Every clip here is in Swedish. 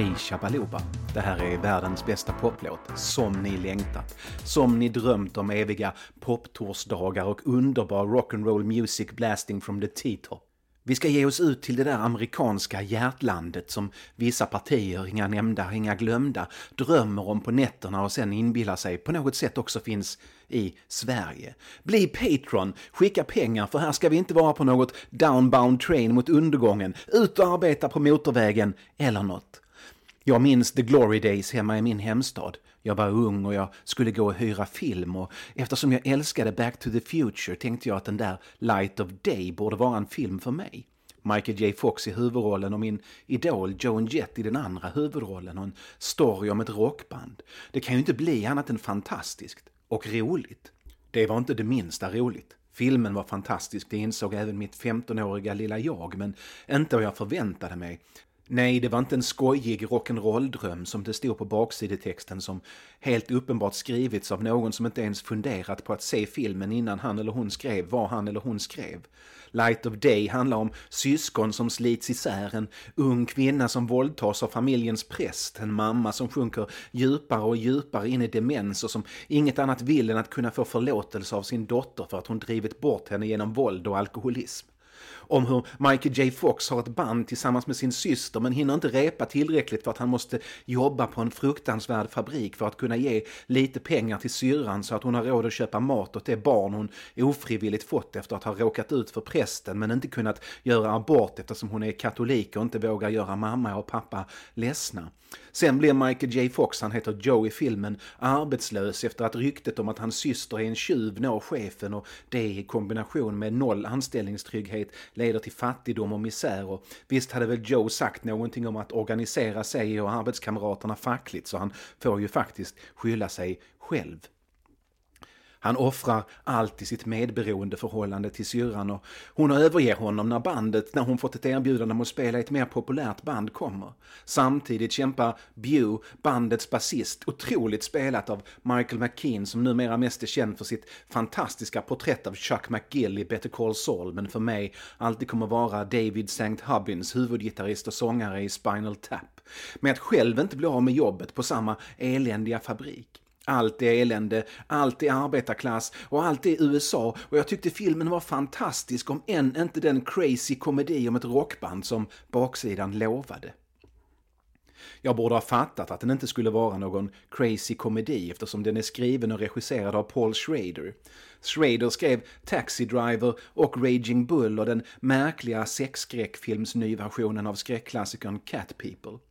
Hej Shabaluba! Det här är världens bästa poplåt, som ni längtat. Som ni drömt om eviga poptorsdagar och underbar rock'n'roll music blasting from the T-top. Vi ska ge oss ut till det där amerikanska hjärtlandet som vissa partier, inga nämnda, inga glömda, drömmer om på nätterna och sen inbillar sig på något sätt också finns i Sverige. Bli Patreon, skicka pengar för här ska vi inte vara på något downbound train mot undergången, ut och arbeta på motorvägen eller något. Jag minns the glory days hemma i min hemstad. Jag var ung och jag skulle gå och hyra film och eftersom jag älskade Back to the Future tänkte jag att den där Light of Day borde vara en film för mig. Michael J Fox i huvudrollen och min idol Joan Jett i den andra huvudrollen och en story om ett rockband. Det kan ju inte bli annat än fantastiskt. Och roligt. Det var inte det minsta roligt. Filmen var fantastisk, det insåg även mitt 15-åriga lilla jag, men inte vad jag förväntade mig. Nej, det var inte en skojig rock'n'roll-dröm som det stod på baksidetexten som helt uppenbart skrivits av någon som inte ens funderat på att se filmen innan han eller hon skrev vad han eller hon skrev. Light of Day handlar om syskon som slits isär, en ung kvinna som våldtas av familjens präst, en mamma som sjunker djupare och djupare in i demens och som inget annat vill än att kunna få förlåtelse av sin dotter för att hon drivit bort henne genom våld och alkoholism om hur Michael J Fox har ett band tillsammans med sin syster men hinner inte repa tillräckligt för att han måste jobba på en fruktansvärd fabrik för att kunna ge lite pengar till syrran så att hon har råd att köpa mat åt det barn hon ofrivilligt fått efter att ha råkat ut för prästen men inte kunnat göra abort eftersom hon är katolik och inte vågar göra mamma och pappa ledsna. Sen blir Michael J Fox, han heter Joe i filmen, arbetslös efter att ryktet om att hans syster är en tjuv når chefen och det i kombination med noll anställningstrygghet leder till fattigdom och misär och visst hade väl Joe sagt någonting om att organisera sig och arbetskamraterna fackligt så han får ju faktiskt skylla sig själv. Han offrar allt i sitt medberoendeförhållande till syrran och hon överger honom när bandet, när hon fått ett erbjudande om att spela i ett mer populärt band, kommer. Samtidigt kämpar Bew, bandets basist, otroligt spelat av Michael McKean som numera mest är känd för sitt fantastiska porträtt av Chuck McGill i Better Call Saul, men för mig alltid kommer vara David St. Hubbins, huvudgitarrist och sångare i Spinal Tap. Med att själv inte bli av med jobbet på samma eländiga fabrik. Allt är elände, allt är arbetarklass och allt är USA och jag tyckte filmen var fantastisk om än inte den crazy komedi om ett rockband som baksidan lovade. Jag borde ha fattat att den inte skulle vara någon crazy komedi eftersom den är skriven och regisserad av Paul Schrader. Schrader skrev Taxi Driver och Raging Bull och den märkliga sexskräckfilms-nyversionen av skräckklassikern Cat People.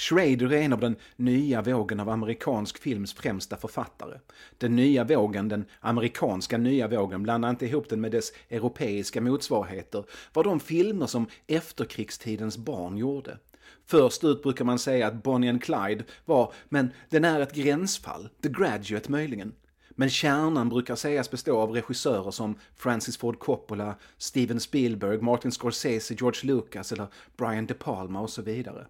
Schrader är en av den nya vågen av amerikansk films främsta författare. Den nya vågen, den amerikanska nya vågen, blandar inte ihop den med dess europeiska motsvarigheter, var de filmer som efterkrigstidens barn gjorde. Först ut brukar man säga att Bonnie and Clyde var, men den är ett gränsfall, The Graduate möjligen. Men kärnan brukar sägas bestå av regissörer som Francis Ford Coppola, Steven Spielberg, Martin Scorsese, George Lucas eller Brian De Palma och så vidare.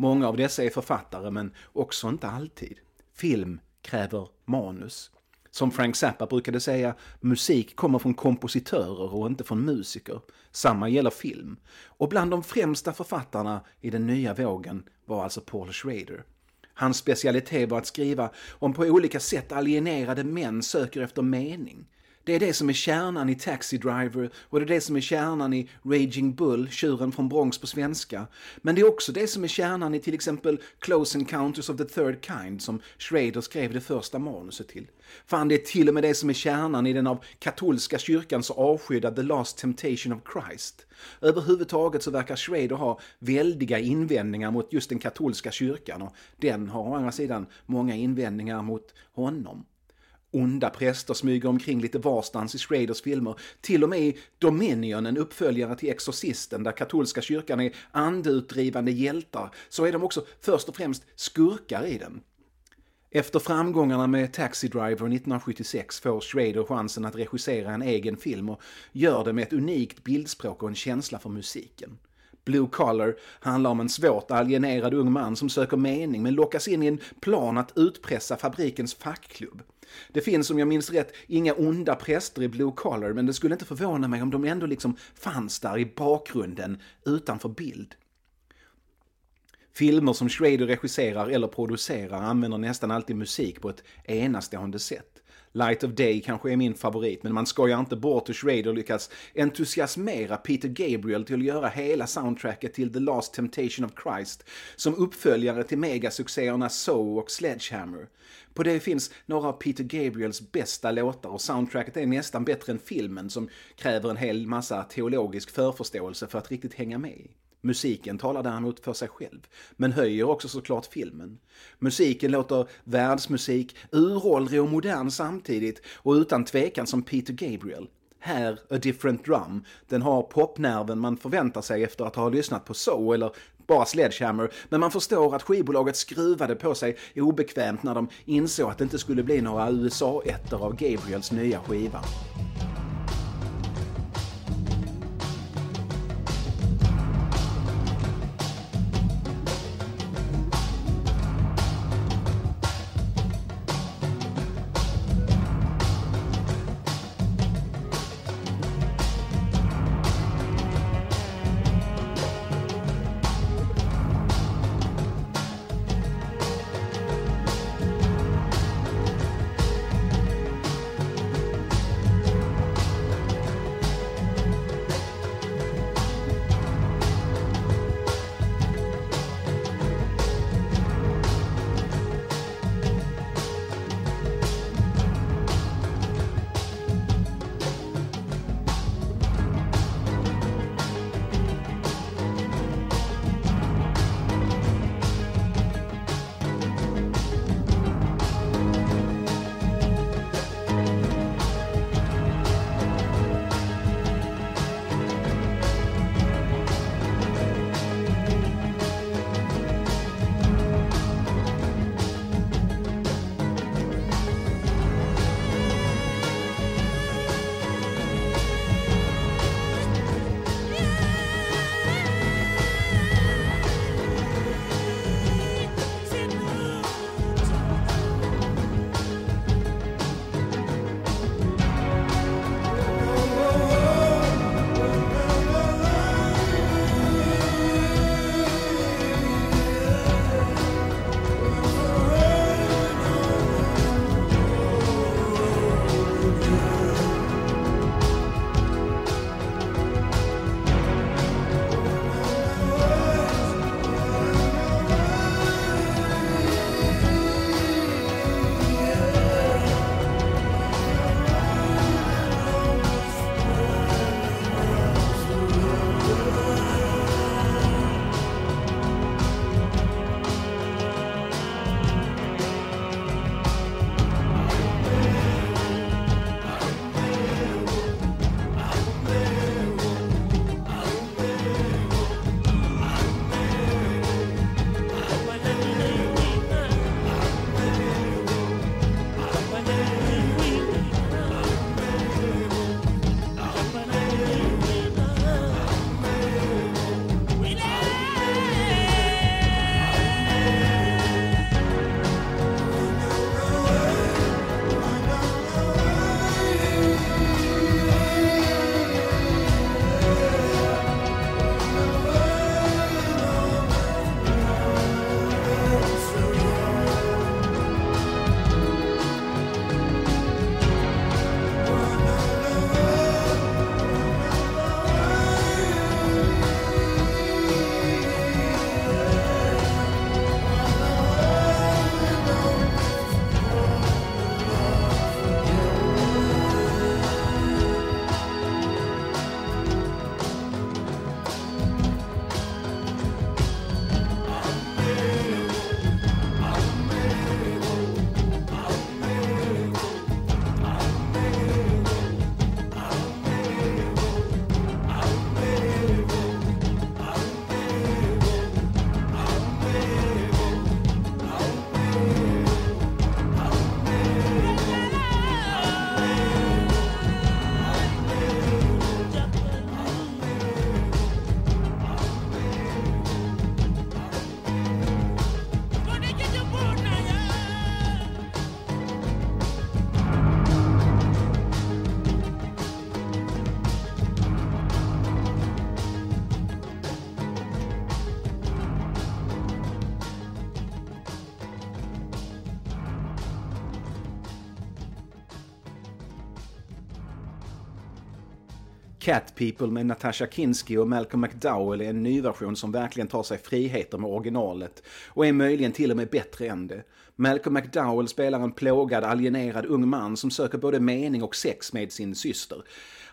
Många av dessa är författare, men också inte alltid. Film kräver manus. Som Frank Zappa brukade säga, musik kommer från kompositörer och inte från musiker. Samma gäller film. Och bland de främsta författarna i den nya vågen var alltså Paul Schrader. Hans specialitet var att skriva om på olika sätt alienerade män söker efter mening. Det är det som är kärnan i Taxi Driver och det är det som är kärnan i Raging Bull, tjuren från Bronx på svenska. Men det är också det som är kärnan i till exempel Close Encounters of the Third Kind som Schrader skrev det första manuset till. Fan, det är till och med det som är kärnan i den av katolska kyrkan så avskydda The Last Temptation of Christ. Överhuvudtaget så verkar Schrader ha väldiga invändningar mot just den katolska kyrkan och den har å andra sidan många invändningar mot honom. Onda präster smyger omkring lite varstans i Schraders filmer. Till och med i Dominion, en uppföljare till Exorcisten, där katolska kyrkan är andeutdrivande hjältar, så är de också först och främst skurkar i den. Efter framgångarna med Taxi Driver 1976 får Schrader chansen att regissera en egen film och gör det med ett unikt bildspråk och en känsla för musiken. Blue Collar handlar om en svårt alienerad ung man som söker mening men lockas in i en plan att utpressa fabrikens fackklubb. Det finns, om jag minns rätt, inga onda präster i Blue Collar, men det skulle inte förvåna mig om de ändå liksom fanns där i bakgrunden, utanför bild. Filmer som Schrader regisserar eller producerar använder nästan alltid musik på ett enastående sätt. Light of Day kanske är min favorit, men man skojar inte bort hur Schrader lyckas entusiasmera Peter Gabriel till att göra hela soundtracket till The Last Temptation of Christ som uppföljare till megasuccéerna So och Sledgehammer. På det finns några av Peter Gabriels bästa låtar och soundtracket är nästan bättre än filmen som kräver en hel massa teologisk förförståelse för att riktigt hänga med. Musiken talar däremot för sig själv, men höjer också såklart filmen. Musiken låter världsmusik, uråldrig och modern samtidigt och utan tvekan som Peter Gabriel. Här, A Different Drum, den har popnerven man förväntar sig efter att ha lyssnat på So eller bara Sledgehammer, men man förstår att skivbolaget skruvade på sig obekvämt när de insåg att det inte skulle bli några USA-ettor av Gabriels nya skiva. Cat People med Natasha Kinski och Malcolm McDowell är en ny version som verkligen tar sig friheter med originalet och är möjligen till och med bättre än det. Malcolm McDowell spelar en plågad, alienerad ung man som söker både mening och sex med sin syster.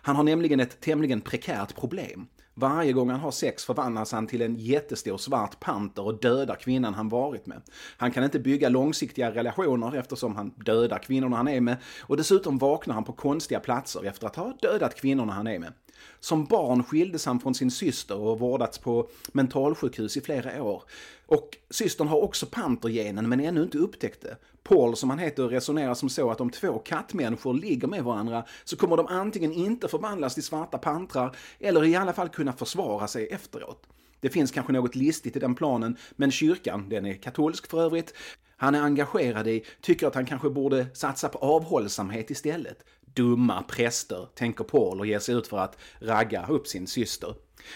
Han har nämligen ett tämligen prekärt problem. Varje gång han har sex förvandlas han till en jättestor svart panter och dödar kvinnan han varit med. Han kan inte bygga långsiktiga relationer eftersom han dödar kvinnorna han är med och dessutom vaknar han på konstiga platser efter att ha dödat kvinnorna han är med. Som barn skildes han från sin syster och vårdats på mentalsjukhus i flera år. Och systern har också pantergenen men ännu inte upptäckt det. Paul, som han heter, resonerar som så att om två kattmänniskor ligger med varandra så kommer de antingen inte förvandlas till svarta pantrar eller i alla fall kunna försvara sig efteråt. Det finns kanske något listigt i den planen, men kyrkan, den är katolsk för övrigt, han är engagerad i, tycker att han kanske borde satsa på avhållsamhet istället. Dumma präster, tänker Paul och ger sig ut för att ragga upp sin syster.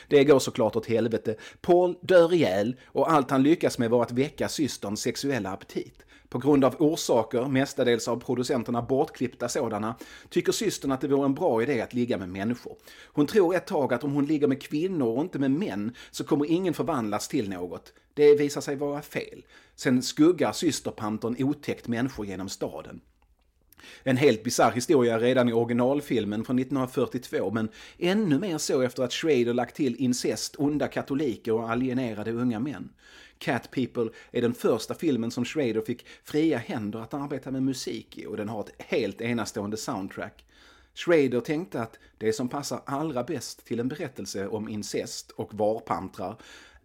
Det går såklart åt helvete. Paul dör ihjäl och allt han lyckas med var att väcka systerns sexuella aptit. På grund av orsaker, mestadels av producenterna bortklippta sådana, tycker systern att det vore en bra idé att ligga med människor. Hon tror ett tag att om hon ligger med kvinnor och inte med män så kommer ingen förvandlas till något. Det visar sig vara fel. Sen skuggar systerpantern otäckt människor genom staden. En helt bizarr historia redan i originalfilmen från 1942 men ännu mer så efter att Schrader lagt till incest, onda katoliker och alienerade unga män. Cat People är den första filmen som Schrader fick fria händer att arbeta med musik i och den har ett helt enastående soundtrack. Schrader tänkte att det som passar allra bäst till en berättelse om incest och varpantrar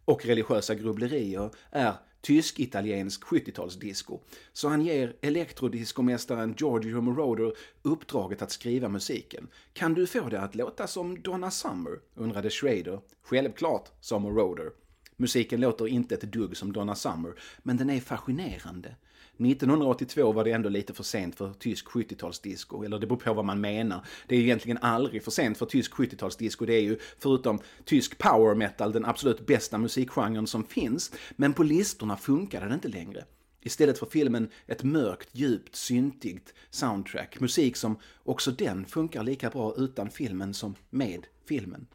och religiösa grubblerier är tysk-italiensk 70-talsdisco. Så han ger elektrodiscomästaren Giorgio Moroder uppdraget att skriva musiken. Kan du få det att låta som Donna Summer? undrade Schrader. Självklart, sa Moroder. Musiken låter inte ett dugg som Donna Summer, men den är fascinerande. 1982 var det ändå lite för sent för tysk 70-talsdisco, eller det beror på vad man menar. Det är egentligen aldrig för sent för tysk 70-talsdisco, det är ju förutom tysk power metal den absolut bästa musikgenren som finns, men på listorna funkade det inte längre. Istället för filmen ett mörkt, djupt, syntigt soundtrack, musik som också den funkar lika bra utan filmen som med filmen.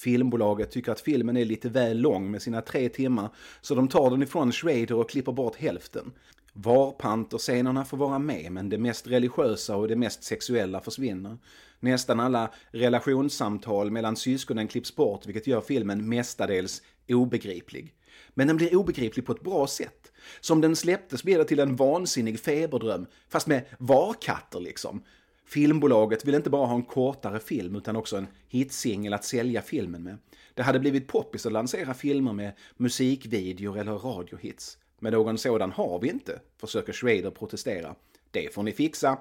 Filmbolaget tycker att filmen är lite väl lång med sina tre timmar, så de tar den ifrån Schrader och klipper bort hälften. Varpanterscenerna får vara med, men det mest religiösa och det mest sexuella försvinner. Nästan alla relationssamtal mellan syskonen klipps bort, vilket gör filmen mestadels obegriplig. Men den blir obegriplig på ett bra sätt. Som den släpptes blir det till en vansinnig feberdröm, fast med varkatter liksom. Filmbolaget vill inte bara ha en kortare film utan också en hitsingel att sälja filmen med. Det hade blivit poppis att lansera filmer med musikvideor eller radiohits. Men någon sådan har vi inte, försöker Schrader protestera. Det får ni fixa.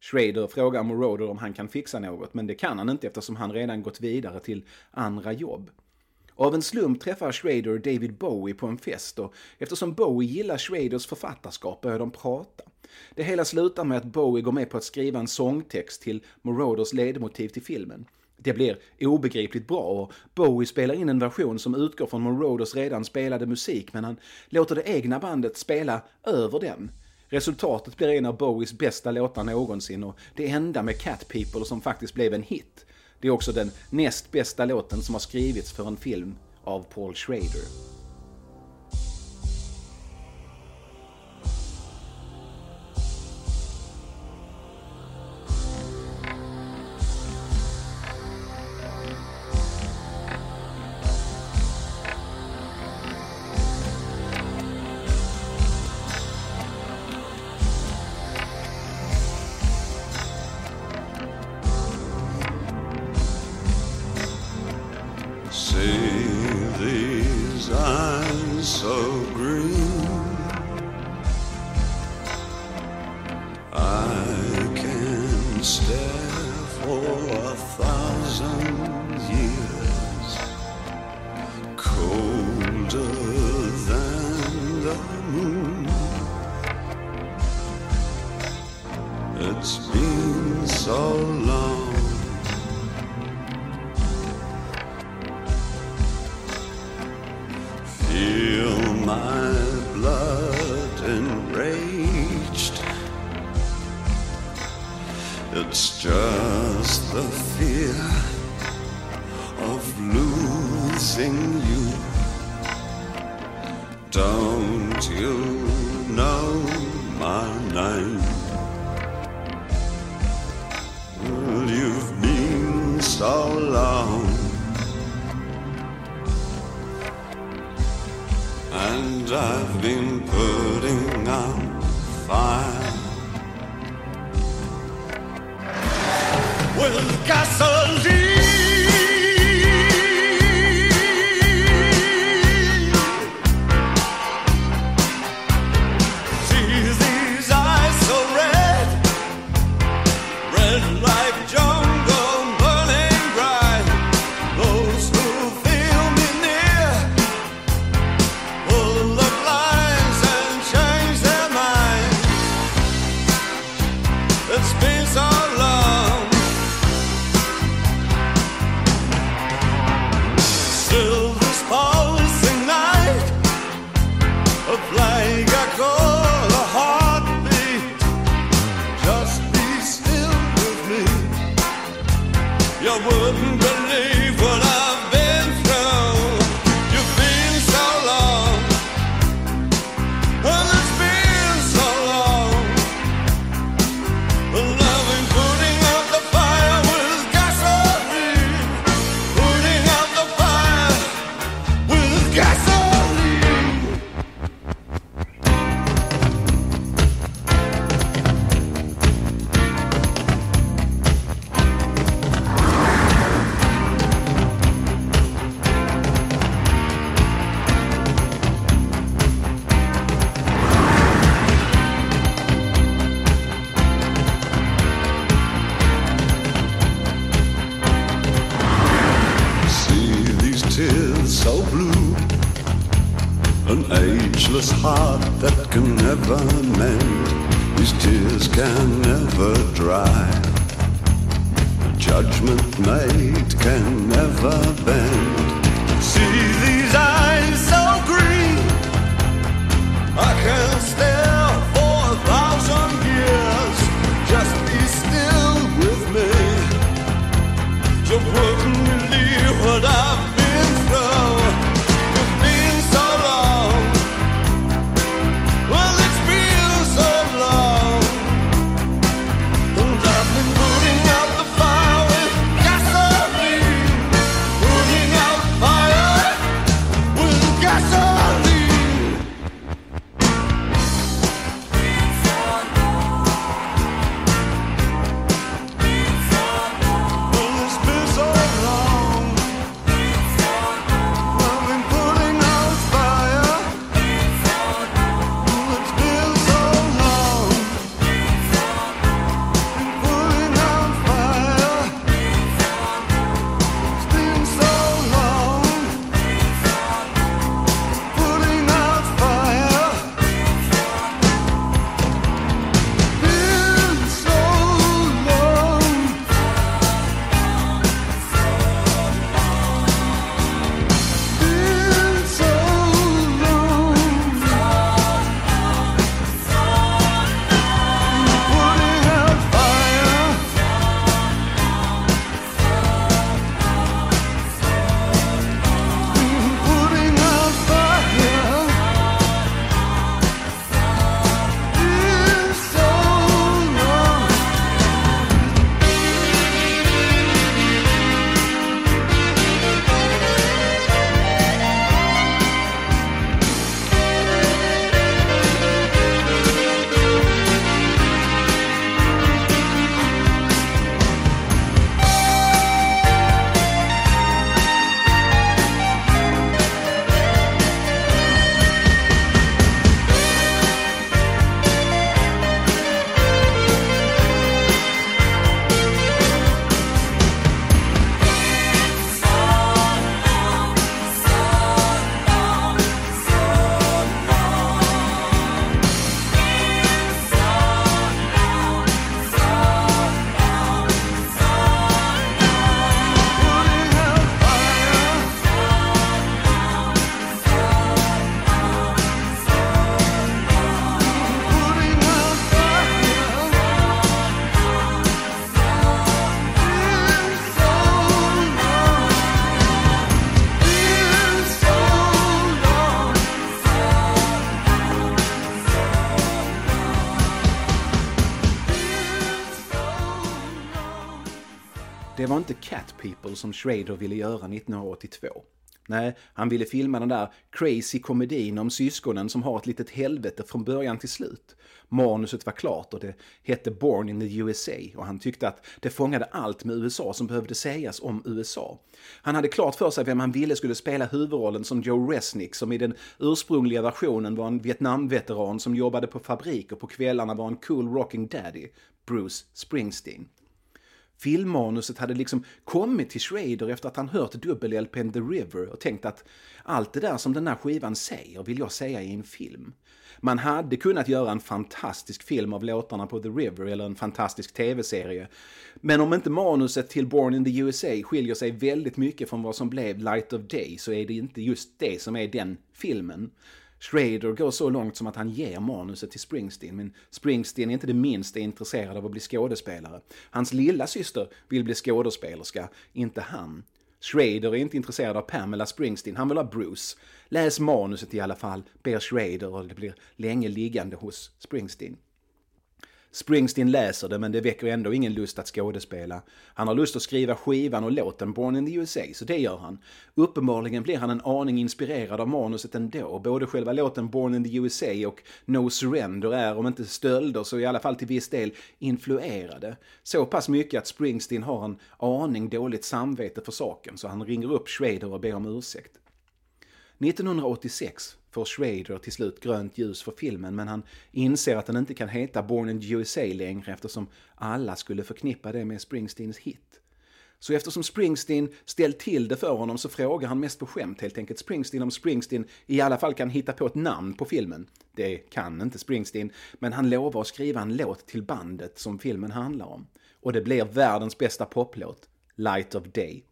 Schrader frågar Moroder om han kan fixa något, men det kan han inte eftersom han redan gått vidare till andra jobb. Av en slump träffar Schrader David Bowie på en fest och eftersom Bowie gillar Schraders författarskap börjar de prata. Det hela slutar med att Bowie går med på att skriva en sångtext till Moroders ledmotiv till filmen. Det blir obegripligt bra och Bowie spelar in en version som utgår från Morodos redan spelade musik men han låter det egna bandet spela över den. Resultatet blir en av Bowies bästa låtar någonsin och det enda med Cat People som faktiskt blev en hit. Det är också den näst bästa låten som har skrivits för en film av Paul Schrader. It's just the fear Det var inte Cat People som Schrader ville göra 1982. Nej, han ville filma den där crazy komedin om syskonen som har ett litet helvete från början till slut. Manuset var klart och det hette Born in the USA och han tyckte att det fångade allt med USA som behövde sägas om USA. Han hade klart för sig vem han ville skulle spela huvudrollen som Joe Resnick som i den ursprungliga versionen var en Vietnamveteran som jobbade på fabrik och på kvällarna var en cool rocking daddy, Bruce Springsteen. Filmmanuset hade liksom kommit till Schrader efter att han hört dubbel-LPn The River och tänkt att allt det där som den här skivan säger vill jag säga i en film. Man hade kunnat göra en fantastisk film av låtarna på The River eller en fantastisk tv-serie. Men om inte manuset till Born in the USA skiljer sig väldigt mycket från vad som blev Light of Day så är det inte just det som är den filmen. Schrader går så långt som att han ger manuset till Springsteen, men Springsteen är inte det minsta intresserad av att bli skådespelare. Hans lilla syster vill bli skådespelerska, inte han. Schrader är inte intresserad av Pamela Springsteen, han vill ha Bruce. Läs manuset i alla fall, ber Schrader och det blir länge liggande hos Springsteen. Springsteen läser det men det väcker ändå ingen lust att skådespela. Han har lust att skriva skivan och låten Born in the USA, så det gör han. Uppenbarligen blir han en aning inspirerad av manuset ändå. Både själva låten Born in the USA och No Surrender är, om inte stölder, så i alla fall till viss del influerade. Så pass mycket att Springsteen har en aning dåligt samvete för saken, så han ringer upp Schrader och ber om ursäkt. 1986 får Schrader till slut grönt ljus för filmen men han inser att den inte kan heta Born in USA längre eftersom alla skulle förknippa det med Springsteens hit. Så eftersom Springsteen ställt till det för honom så frågar han mest på skämt helt enkelt Springsteen om Springsteen i alla fall kan hitta på ett namn på filmen. Det kan inte Springsteen, men han lovar att skriva en låt till bandet som filmen handlar om. Och det blir världens bästa poplåt, Light of Day.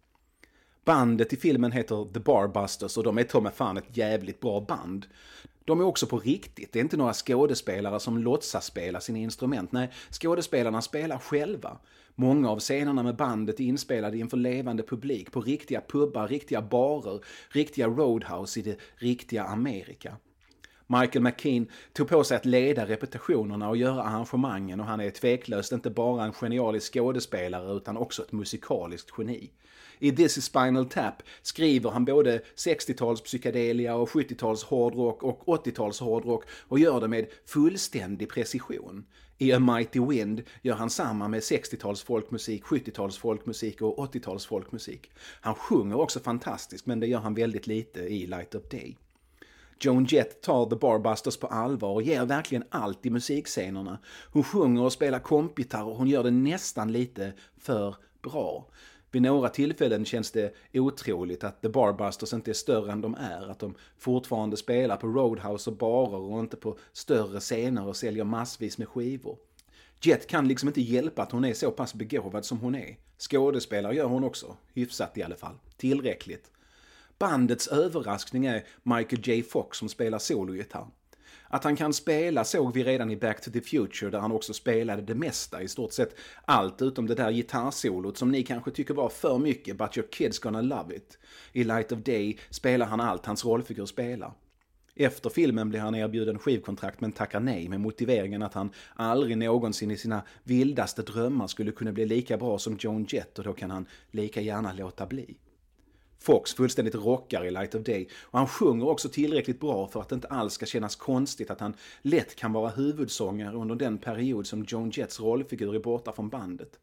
Bandet i filmen heter The Barbusters och de är ta med fan ett jävligt bra band. De är också på riktigt, det är inte några skådespelare som låtsas spela sina instrument. Nej, skådespelarna spelar själva. Många av scenerna med bandet är inspelade inför levande publik på riktiga pubbar, riktiga barer, riktiga roadhouse i det riktiga Amerika. Michael McKean tog på sig att leda repetitionerna och göra arrangemangen och han är tveklöst inte bara en genialisk skådespelare utan också ett musikaliskt geni. I This is Spinal Tap skriver han både 60-tals psykedelia och 70-tals hårdrock och 80-tals hårdrock och gör det med fullständig precision. I A Mighty Wind gör han samma med 60-tals folkmusik, 70-tals folkmusik och 80-tals folkmusik. Han sjunger också fantastiskt men det gör han väldigt lite i Light of Day. Joan Jett tar The Barbusters på allvar och ger verkligen allt i musikscenerna. Hon sjunger och spelar kompgitarr och hon gör det nästan lite för bra. Vid några tillfällen känns det otroligt att The Barbusters inte är större än de är. Att de fortfarande spelar på Roadhouse och barer och inte på större scener och säljer massvis med skivor. Jet kan liksom inte hjälpa att hon är så pass begåvad som hon är. Skådespelare gör hon också, hyfsat i alla fall. Tillräckligt. Bandets överraskning är Michael J Fox som spelar sologitarr. Att han kan spela såg vi redan i Back to the Future där han också spelade det mesta, i stort sett allt utom det där gitarrsolot som ni kanske tycker var för mycket, but your kids gonna love it. I Light of Day spelar han allt hans rollfigur spelar. Efter filmen blir han erbjuden skivkontrakt men tackar nej med motiveringen att han aldrig någonsin i sina vildaste drömmar skulle kunna bli lika bra som Joan Jett och då kan han lika gärna låta bli. Fox fullständigt rockar i Light of Day och han sjunger också tillräckligt bra för att det inte alls ska kännas konstigt att han lätt kan vara huvudsångare under den period som Joan Jetts rollfigur är borta från bandet.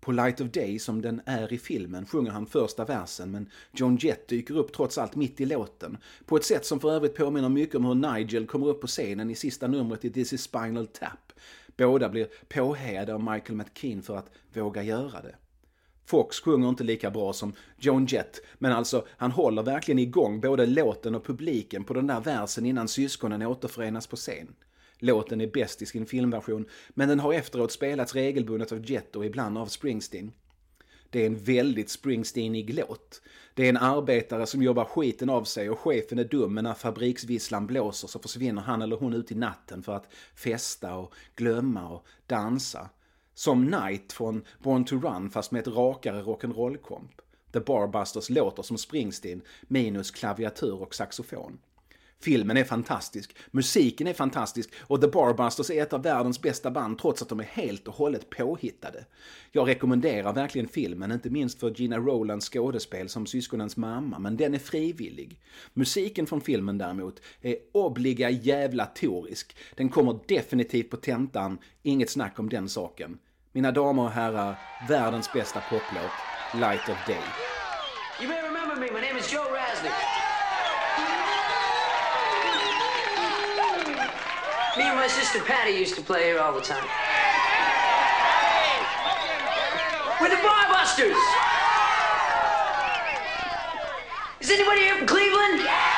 På Light of Day, som den är i filmen, sjunger han första versen men John Jett dyker upp trots allt mitt i låten. På ett sätt som för övrigt påminner mycket om hur Nigel kommer upp på scenen i sista numret i This is Spinal Tap. Båda blir påhejade av Michael McKean för att våga göra det. Fox sjunger inte lika bra som Joan Jett, men alltså han håller verkligen igång både låten och publiken på den där versen innan syskonen återförenas på scen. Låten är bäst i sin filmversion, men den har efteråt spelats regelbundet av Jett och ibland av Springsteen. Det är en väldigt Springsteenig låt. Det är en arbetare som jobbar skiten av sig och chefen är dum men när fabriksvisslan blåser så försvinner han eller hon ut i natten för att festa och glömma och dansa. Som Knight från Born to Run fast med ett rakare rock'n'roll-komp. The Barbusters låter som Springsteen minus klaviatur och saxofon. Filmen är fantastisk, musiken är fantastisk och The Barbusters är ett av världens bästa band trots att de är helt och hållet påhittade. Jag rekommenderar verkligen filmen, inte minst för Gina Rowlands skådespel som syskonens mamma, men den är frivillig. Musiken från filmen däremot är obliga jävla torisk. Den kommer definitivt på tentan, inget snack om den saken. Mina damer och herrar, världens bästa poplåt, Light of Day. You may remember me. My name is Joe Rasnick. Me and my sister Patty used to play here all the time. We're the Barbusters. Is anybody here from Cleveland?